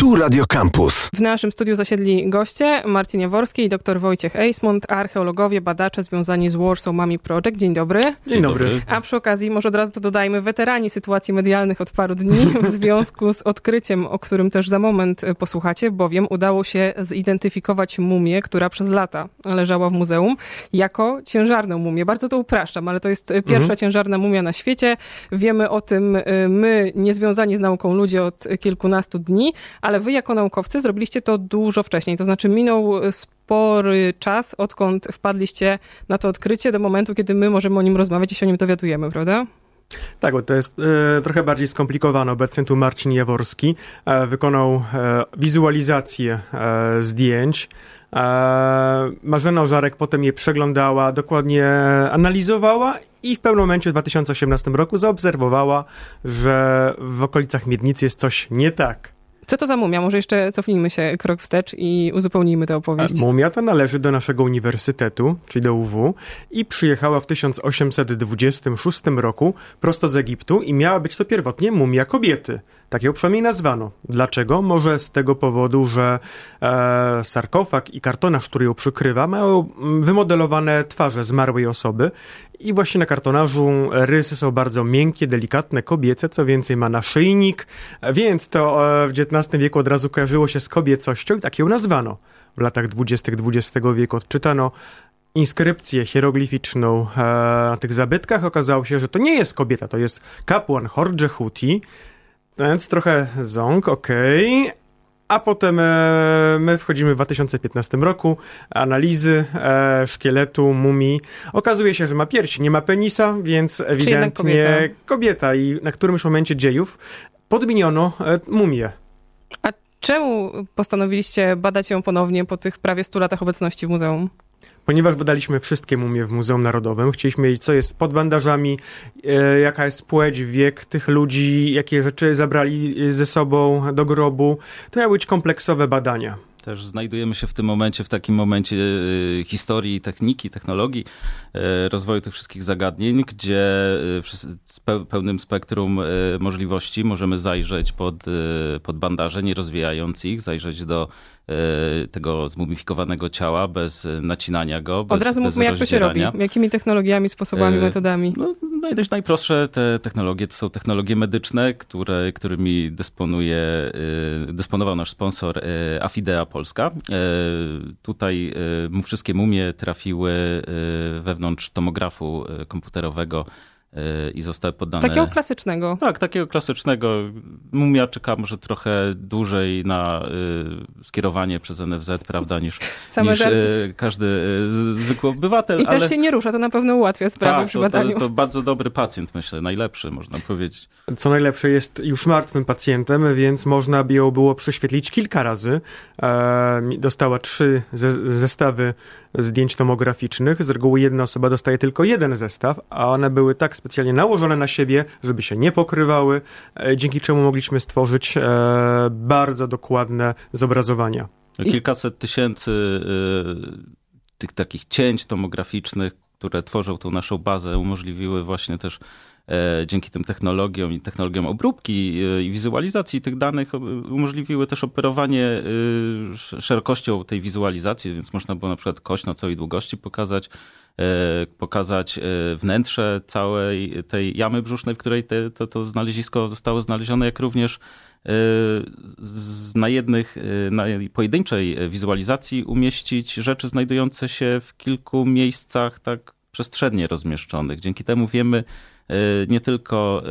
Tu Radio Campus. W naszym studiu zasiedli goście Marcin Jaworski i dr Wojciech Eismont, archeologowie, badacze związani z Warsaw Mummy Project. Dzień dobry. Dzień dobry. A przy okazji, może od razu to dodajmy, weterani sytuacji medialnych od paru dni w związku z odkryciem, o którym też za moment posłuchacie, bowiem udało się zidentyfikować mumię, która przez lata leżała w muzeum, jako ciężarną mumię. Bardzo to upraszczam, ale to jest pierwsza mhm. ciężarna mumia na świecie. Wiemy o tym my, niezwiązani z nauką ludzie od kilkunastu dni, ale wy jako naukowcy zrobiliście to dużo wcześniej. To znaczy minął spory czas, odkąd wpadliście na to odkrycie, do momentu, kiedy my możemy o nim rozmawiać i się o nim dowiadujemy, prawda? Tak, bo to jest e, trochę bardziej skomplikowane. Obecnie tu Marcin Jaworski e, wykonał e, wizualizację e, zdjęć. E, Marzena Ożarek potem je przeglądała, dokładnie analizowała i w pewnym momencie w 2018 roku zaobserwowała, że w okolicach Miednicy jest coś nie tak. Co to za mumia? Może jeszcze cofnijmy się krok wstecz i uzupełnijmy tę opowieść. Mumia ta należy do naszego uniwersytetu, czyli do UW i przyjechała w 1826 roku prosto z Egiptu i miała być to pierwotnie mumia kobiety. Tak ją przynajmniej nazwano. Dlaczego? Może z tego powodu, że e, sarkofag i kartonarz, który ją przykrywa, mają mm, wymodelowane twarze zmarłej osoby i właśnie na kartonarzu rysy są bardzo miękkie, delikatne, kobiece, co więcej ma naszyjnik, więc to e, w XIX wieku od razu kojarzyło się z kobiecością i tak ją nazwano. W latach dwudziestych XX wieku odczytano inskrypcję hieroglificzną e, na tych zabytkach. Okazało się, że to nie jest kobieta, to jest kapłan Horje Huti, więc trochę ząg, okej. Okay. A potem e, my wchodzimy w 2015 roku, analizy e, szkieletu, mumii. Okazuje się, że ma piersi, nie ma penisa, więc ewidentnie kobieta. kobieta. I na którymś momencie dziejów podmieniono e, mumię. A czemu postanowiliście badać ją ponownie po tych prawie 100 latach obecności w muzeum? Ponieważ badaliśmy wszystkie mumie w Muzeum Narodowym, chcieliśmy wiedzieć, co jest pod bandażami, e, jaka jest płeć, wiek tych ludzi, jakie rzeczy zabrali ze sobą do grobu. To miały być kompleksowe badania. Też znajdujemy się w tym momencie, w takim momencie e, historii, techniki, technologii, e, rozwoju tych wszystkich zagadnień, gdzie z pełnym spektrum możliwości możemy zajrzeć pod, pod bandaże, nie rozwijając ich, zajrzeć do E, tego zmumifikowanego ciała bez nacinania go. Bez, Od razu mówmy, jak to się robi. Jakimi technologiami, sposobami, e, metodami? No, najdość najprostsze te technologie to są technologie medyczne, które, którymi dysponuje, e, dysponował nasz sponsor Afidea Polska. Tutaj wszystkie mumie trafiły wewnątrz tomografu komputerowego Y, i zostały poddane... Takiego klasycznego. Tak, takiego klasycznego. Mumia czeka może trochę dłużej na y, skierowanie przez NFZ, prawda, niż, niż y, każdy y, zwykły obywatel. I ale... też się nie rusza, to na pewno ułatwia sprawę tak, przy badaniu. To, to, to bardzo dobry pacjent, myślę, najlepszy, można powiedzieć. Co najlepsze, jest już martwym pacjentem, więc można by ją było prześwietlić kilka razy. E, dostała trzy zestawy zdjęć tomograficznych. Z reguły jedna osoba dostaje tylko jeden zestaw, a one były tak specjalnie nałożone na siebie, żeby się nie pokrywały, e, dzięki czemu mogliśmy stworzyć e, bardzo dokładne zobrazowania. Kilkaset tysięcy e, tych takich cięć tomograficznych, które tworzą tą naszą bazę, umożliwiły właśnie też dzięki tym technologiom i technologiom obróbki i wizualizacji tych danych umożliwiły też operowanie szerokością tej wizualizacji, więc można było na przykład kość na całej długości pokazać, E, pokazać e, wnętrze całej tej jamy brzusznej, w której te, to, to znalezisko zostało znalezione, jak również e, na jednych, na pojedynczej wizualizacji umieścić rzeczy znajdujące się w kilku miejscach tak przestrzennie rozmieszczonych. Dzięki temu wiemy nie tylko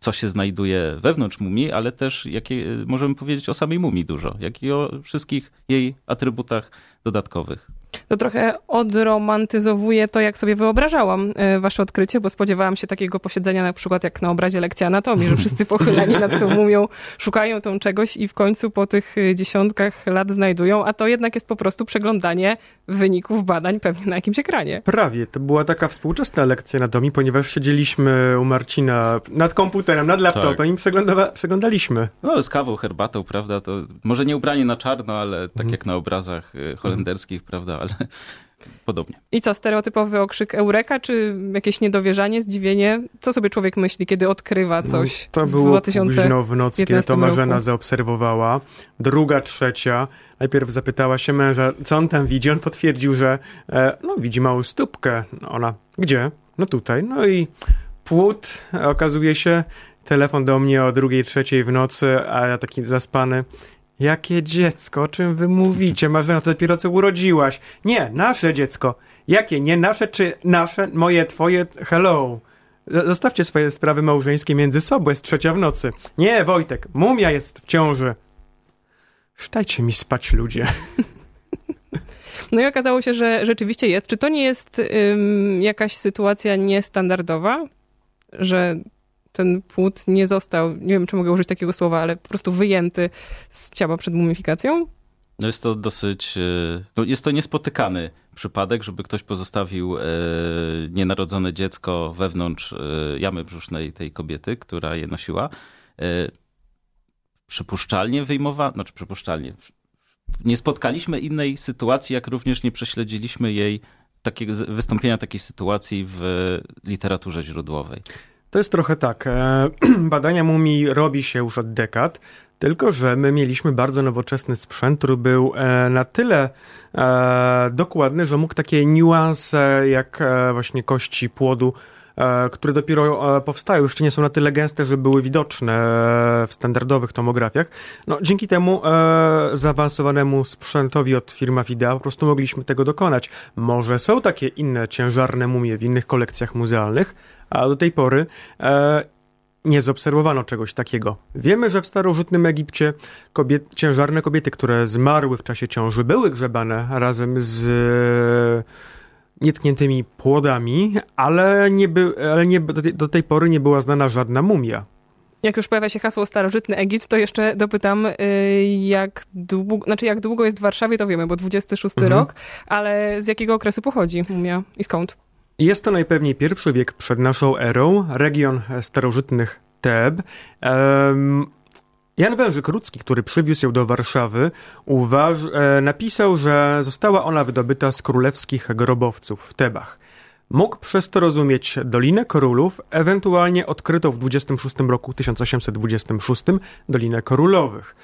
co się znajduje wewnątrz mumii, ale też jakie możemy powiedzieć o samej mumii dużo, jak i o wszystkich jej atrybutach dodatkowych to trochę odromantyzowuje to, jak sobie wyobrażałam e, wasze odkrycie, bo spodziewałam się takiego posiedzenia na przykład jak na obrazie lekcji anatomii, że wszyscy pochyleni nad tą mumią szukają tą czegoś i w końcu po tych dziesiątkach lat znajdują, a to jednak jest po prostu przeglądanie wyników badań pewnie na jakimś ekranie. Prawie. To była taka współczesna lekcja anatomii, ponieważ siedzieliśmy u Marcina nad komputerem, nad laptopem tak. i przeglądaliśmy. No, z kawą, herbatą, prawda? To może nie ubranie na czarno, ale tak mhm. jak na obrazach e, holenderskich, prawda? ale podobnie. I co, stereotypowy okrzyk eureka, czy jakieś niedowierzanie, zdziwienie? Co sobie człowiek myśli, kiedy odkrywa no, coś no, To w było 2015 późno w noc, kiedy to Marzena roku. zaobserwowała. Druga, trzecia. Najpierw zapytała się męża, co on tam widzi. On potwierdził, że e, no, widzi małą stópkę. Ona, gdzie? No tutaj. No i płód, okazuje się, telefon do mnie o drugiej, trzeciej w nocy, a ja taki zaspany. Jakie dziecko? O czym wy mówicie? Marzena, to dopiero co urodziłaś. Nie, nasze dziecko. Jakie? Nie nasze czy nasze? Moje, twoje? Hello. Zostawcie swoje sprawy małżeńskie między sobą, jest trzecia w nocy. Nie, Wojtek, mumia jest w ciąży. Sztajcie mi spać, ludzie. No i okazało się, że rzeczywiście jest. Czy to nie jest ym, jakaś sytuacja niestandardowa, że ten płód nie został, nie wiem czy mogę użyć takiego słowa, ale po prostu wyjęty z ciała przed mumifikacją? No jest to dosyć, no jest to niespotykany przypadek, żeby ktoś pozostawił e, nienarodzone dziecko wewnątrz e, jamy brzusznej tej kobiety, która je nosiła. E, przypuszczalnie wyjmowano, znaczy przypuszczalnie, nie spotkaliśmy innej sytuacji, jak również nie prześledziliśmy jej takiego, wystąpienia takiej sytuacji w literaturze źródłowej. To jest trochę tak. E, badania mumii robi się już od dekad, tylko że my mieliśmy bardzo nowoczesny sprzęt, który był e, na tyle e, dokładny, że mógł takie niuanse jak właśnie kości płodu które dopiero powstają, jeszcze nie są na tyle gęste, że były widoczne w standardowych tomografiach. No, dzięki temu e, zaawansowanemu sprzętowi od firmy Fidea po prostu mogliśmy tego dokonać. Może są takie inne ciężarne mumie w innych kolekcjach muzealnych, a do tej pory e, nie zaobserwowano czegoś takiego. Wiemy, że w starożytnym Egipcie kobiet, ciężarne kobiety, które zmarły w czasie ciąży, były grzebane razem z e, nietkniętymi płodami, ale, nie by, ale nie, do, tej, do tej pory nie była znana żadna mumia. Jak już pojawia się hasło starożytny Egipt, to jeszcze dopytam, y, jak długo, znaczy jak długo jest w Warszawie, to wiemy, bo 26 mhm. rok, ale z jakiego okresu pochodzi mumia i skąd? Jest to najpewniej pierwszy wiek przed naszą erą, region starożytnych Teb. Um, Jan Wężyk-Rudzki, który przywiózł ją do Warszawy, uważ, e, napisał, że została ona wydobyta z królewskich grobowców w Tebach. Mógł przez to rozumieć Dolinę Korulów, ewentualnie odkrytą w 26 roku 1826 Dolinę Korulowych.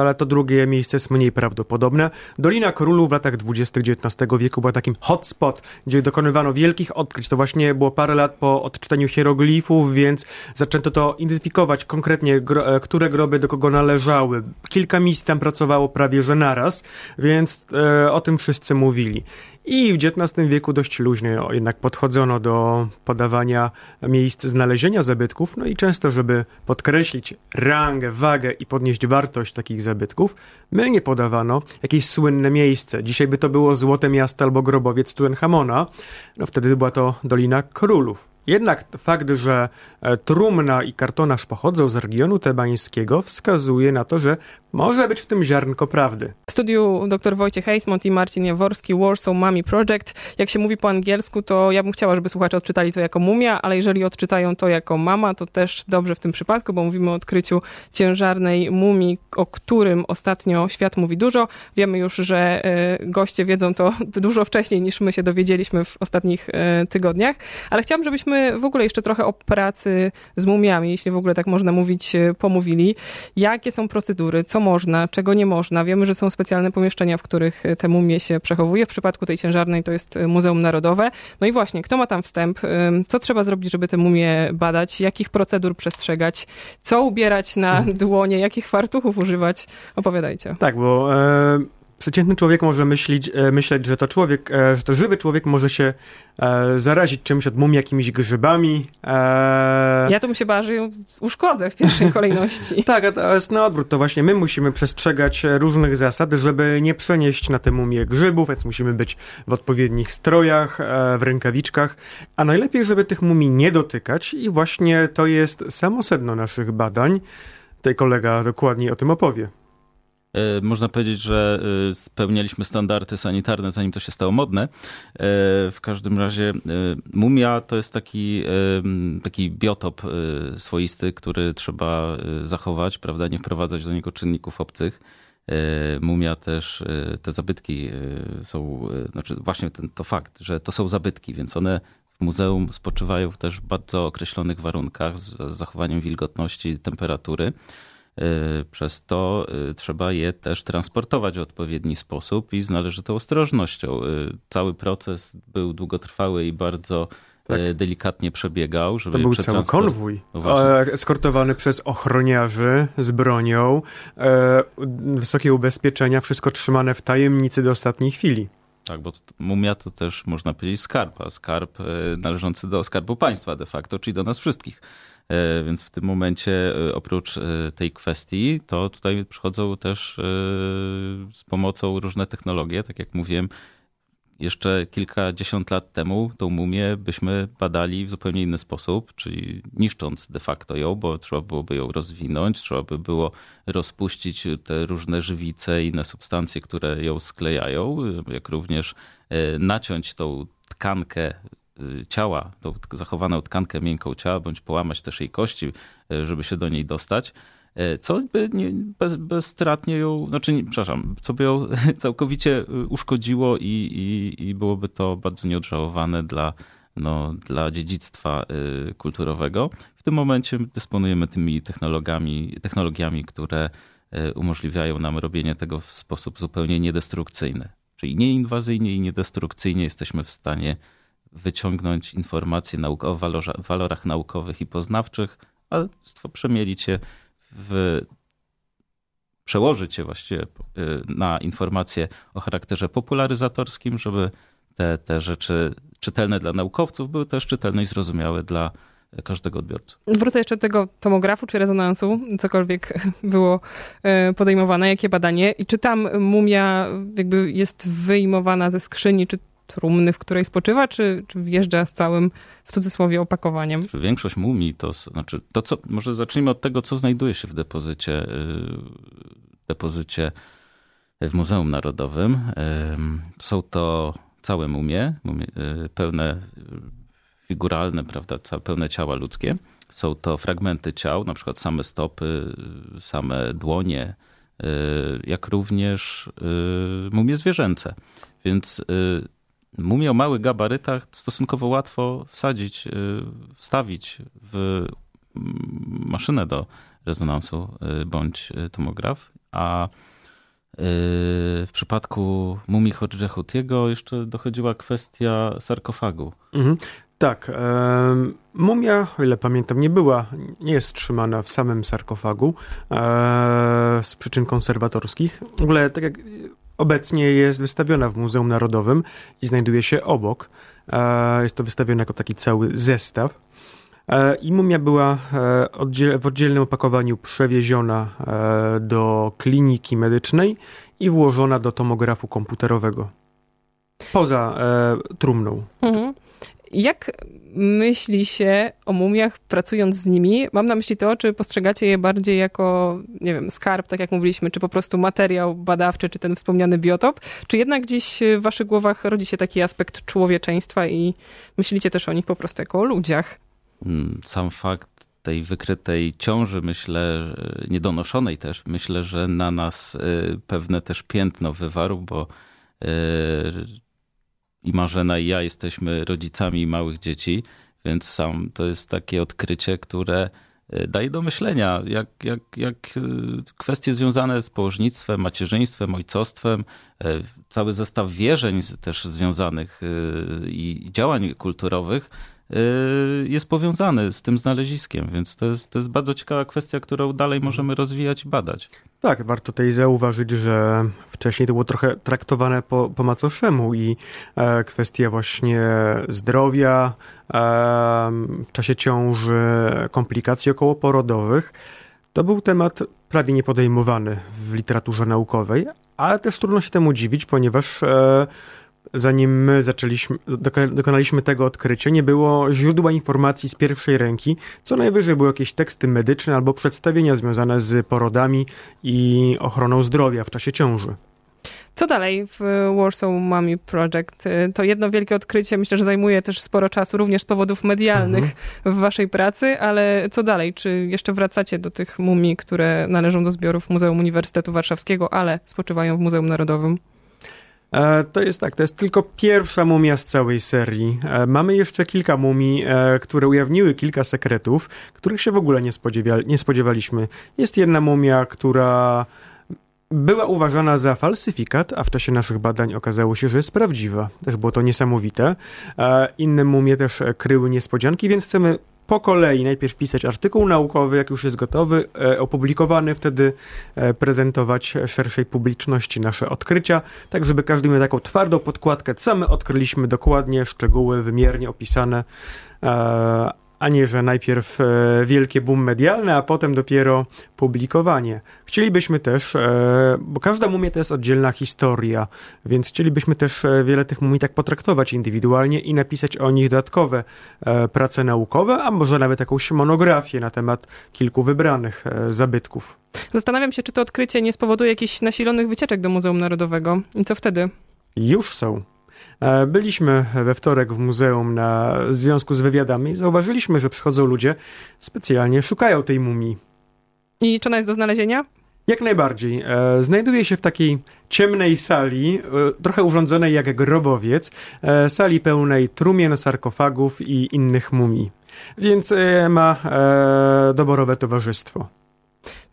Ale to drugie miejsce jest mniej prawdopodobne. Dolina Korulów w latach 20. XIX wieku była takim hotspot, gdzie dokonywano wielkich odkryć. To właśnie było parę lat po odczytaniu hieroglifów, więc zaczęto to identyfikować konkretnie, gro, e, które groby do kogo należały. Kilka misji tam pracowało prawie że naraz, więc e, o tym wszyscy mówili. I w XIX wieku dość luźnie jednak podchodzono do podawania miejsc znalezienia zabytków, no i często, żeby podkreślić rangę, wagę i podnieść wartość takich zabytków, my nie podawano jakieś słynne miejsce. Dzisiaj by to było Złote Miasto albo grobowiec Tutenchamona, no wtedy była to Dolina Królów. Jednak fakt, że e, trumna i kartonaż pochodzą z regionu tebańskiego wskazuje na to, że może być w tym ziarnko prawdy. W studiu dr Wojciech Heismont i Marcin Jaworski, Warsaw Mummy Project. Jak się mówi po angielsku, to ja bym chciała, żeby słuchacze odczytali to jako mumia, ale jeżeli odczytają to jako mama, to też dobrze w tym przypadku, bo mówimy o odkryciu ciężarnej mumii, o którym ostatnio świat mówi dużo. Wiemy już, że e, goście wiedzą to dużo wcześniej niż my się dowiedzieliśmy w ostatnich e, tygodniach, ale chciałabym, żebyśmy w ogóle jeszcze trochę o pracy z mumiami, jeśli w ogóle tak można mówić, e, pomówili. Jakie są procedury, co można, czego nie można. Wiemy, że są specjalne pomieszczenia, w których te mumie się przechowuje. W przypadku tej ciężarnej to jest Muzeum Narodowe. No i właśnie, kto ma tam wstęp? Co trzeba zrobić, żeby te mumie badać? Jakich procedur przestrzegać? Co ubierać na mhm. dłonie? Jakich fartuchów używać? Opowiadajcie. Tak, bo... E przeciętny człowiek może myśleć, e, myśleć, że to człowiek, e, że to żywy człowiek może się e, zarazić czymś od mumii, jakimiś grzybami. Ja to bym się bała, że ją uszkodzę w pierwszej kolejności. tak, a to jest na odwrót. To właśnie my musimy przestrzegać różnych zasad, żeby nie przenieść na tę mumię grzybów, więc musimy być w odpowiednich strojach, w rękawiczkach, a najlepiej, żeby tych mumii nie dotykać i właśnie to jest samo sedno naszych badań. Tutaj kolega dokładniej o tym opowie. E, można powiedzieć, że e, spełnialiśmy standardy sanitarne, zanim to się stało modne. E, w każdym razie mumia to jest taki, taki biotop swoisty, który trzeba zachować, prawda, nie wprowadzać do niego czynników obcych. Mumia też, te zabytki są, znaczy właśnie ten, to fakt, że to są zabytki, więc one w muzeum spoczywają w bardzo określonych warunkach z zachowaniem wilgotności, temperatury. Przez to trzeba je też transportować w odpowiedni sposób i z należytą ostrożnością. Cały proces był długotrwały i bardzo tak. E, delikatnie przebiegał. Żeby to był cały konwój, no eskortowany przez ochroniarzy z bronią, e, wysokie ubezpieczenia, wszystko trzymane w tajemnicy do ostatniej chwili. Tak, bo mumia to też można powiedzieć skarb, a skarb e, należący do skarbu państwa de facto, czyli do nas wszystkich. Więc w tym momencie oprócz tej kwestii, to tutaj przychodzą też z pomocą różne technologie, tak jak mówiłem, jeszcze kilkadziesiąt lat temu tą mumię byśmy badali w zupełnie inny sposób, czyli niszcząc de facto ją, bo trzeba byłoby ją rozwinąć, trzeba by było rozpuścić te różne żywice i inne substancje, które ją sklejają, jak również e, naciąć tą tkankę e, ciała, tą zachowaną tkankę miękką ciała, bądź połamać też jej kości, e, żeby się do niej dostać. E, co by bez, bezstratnie ją, znaczy, przepraszam, co by ją całkowicie y, uszkodziło i, i, i byłoby to bardzo nieodżałowane dla, no, dla dziedzictwa y, kulturowego. W tym momencie dysponujemy tymi technologiami, technologiami, które y, umożliwiają nam robienie tego w sposób zupełnie niedestrukcyjny. Czyli nieinwazyjnie i niedestrukcyjnie jesteśmy w stanie wyciągnąć informacje o walorach naukowych i poznawczych, a przemielić je w, przełożyć je właściwie y, na informacje o charakterze popularyzatorskim, żeby te, te rzeczy czytelne dla naukowców były też czytelne i zrozumiałe dla każdego odbiorcy. Wrócę jeszcze do tego tomografu czy rezonansu, cokolwiek było y, podejmowane, jakie badanie. I czy tam mumia jakby jest wyjmowana ze skrzyni, czy trumny, w której spoczywa, czy, czy wjeżdża z całym, w cudzysłowie, opakowaniem? Większość mumii to, znaczy, to co, może zacznijmy od tego, co znajduje się w depozycie, y, depozycie w Muzeum Narodowym. Są to całe mumie, mumie y, pełne, figuralne, prawda, pełne ciała ludzkie. Są to fragmenty ciał, na przykład same stopy, same dłonie, y, jak również mumie zwierzęce. Więc Mumię o małych gabarytach stosunkowo łatwo wsadzić, y, wstawić w mm, maszynę do rezonansu y, bądź y, tomograf, a w przypadku mumii Hodge'a Hutiego jeszcze dochodziła kwestia sarkofagu. Mhm. Tak. Mumia, o ile pamiętam, nie była, nie jest trzymana w samym sarkofagu e, z przyczyn konserwatorskich. W ogóle, tak jak Obecnie jest wystawiona w Muzeum Narodowym i znajduje się obok. E, jest to wystawione jako taki cały zestaw. E, I mumia była e, w oddzielnym opakowaniu przewieziona do kliniki medycznej i włożona do tomografu komputerowego. Poza trumną. Mhm. Jak myśli się o mumiach pracując z nimi? Mam na myśli to, czy postrzegacie je bardziej jako, nie wiem, skarb, tak jak mówiliśmy, czy po prostu materiał badawczy, czy ten wspomniany biotop, czy jednak gdzieś w waszych głowach rodzi się taki aspekt człowieczeństwa i myślicie też o nich po prostu jako o ludziach? Hmm, sam fakt tej wykrytej ciąży, myślę, niedonoszonej też, myślę, że na nas y, pewne też piętno wywarł, bo y, i Marzena i ja jesteśmy rodzicami małych dzieci, więc sam to jest takie odkrycie, które e, daje do myślenia, jak, jak, jak e, kwestie związane z położnictwem, macierzyństwem, ojcostwem, e, cały zestaw wierzeń też związanych i działań kulturowych jest powiązany z tym znaleziskiem, więc to jest, to jest bardzo ciekawa kwestia, którą dalej możemy rozwijać i badać. Tak, warto tutaj zauważyć, że wcześniej to było trochę traktowane po, po macoszemu i e, kwestia właśnie zdrowia e, w czasie ciąży, komplikacji okołoporodowych, to był temat prawie niepodejmowany w literaturze naukowej, ale też trudno się temu dziwić, ponieważ e, zanim my zaczęliśmy, dokonaliśmy tego odkrycia, nie było źródła informacji z pierwszej ręki. Co najwyżej były jakieś teksty medyczne albo przedstawienia związane z porodami i ochroną zdrowia w czasie ciąży. Co dalej w Warsaw Mummy Project? To jedno wielkie odkrycie, myślę, że zajmuje też sporo czasu, również z powodów medialnych mhm. w waszej pracy, ale co dalej? Czy jeszcze wracacie do tych mumii, które należą do zbiorów Muzeum Uniwersytetu Warszawskiego, ale spoczywają w Muzeum Narodowym? E, to jest tak, to jest tylko pierwsza mumia z całej serii. E, mamy jeszcze kilka mumii, e, które ujawniły kilka sekretów, których się w ogóle nie, spodziewa nie spodziewaliśmy. Jest jedna mumia, która była uważana za falsyfikat, a w czasie naszych badań okazało się, że jest prawdziwa. Też było to niesamowite. Inne mumie też kryły niespodzianki, więc chcemy po kolei najpierw pisać artykuł naukowy, jak już jest gotowy, e, opublikowany, wtedy e, prezentować szerszej publiczności nasze odkrycia, tak żeby każdy miał taką twardą podkładkę, co my odkryliśmy dokładnie, szczegóły wymiernie opisane, e, a nie, że najpierw e, wielkie boom medialne, a potem dopiero publikowanie. Chcielibyśmy też, e, bo każda mumia to jest oddzielna historia, więc chcielibyśmy też e, wiele tych mumii tak potraktować indywidualnie i napisać o nich dodatkowe prace naukowe, a może nawet jakąś monografię na temat kilku wybranych zabytków. Zastanawiam się, czy to odkrycie nie spowoduje jakichś nasilonych wycieczek do Muzeum Narodowego. I co wtedy? Już są. E, byliśmy we wtorek w muzeum na w związku z wywiadami i zauważyliśmy, że przychodzą ludzie specjalnie, szukają tej mumii. I czy ona jest do znalezienia? Jak najbardziej. E, znajduje się w takiej ciemnej sali, e, trochę urządzonej jak grobowiec, sali pełnej trumien, sarkofagów i innych mumii. Więc ma doborowe towarzystwo.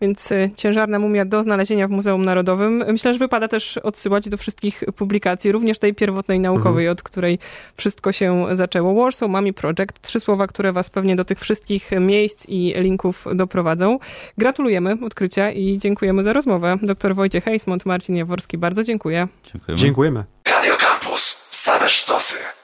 Więc y, ciężarna mumia do znalezienia w Muzeum Narodowym. Myślę, że wypada też odsyłać do wszystkich publikacji, również tej pierwotnej naukowej, mhm. od której wszystko się zaczęło. Warsaw Mummy Project. Trzy słowa, które was pewnie do tych wszystkich miejsc i linków doprowadzą. Gratulujemy odkrycia i dziękujemy za rozmowę. Dr Wojciech Hejsmont, Marcin Jaworski, bardzo dziękuję. Dziękujemy. Dziękujemy. Radio Campus. Same sztosy.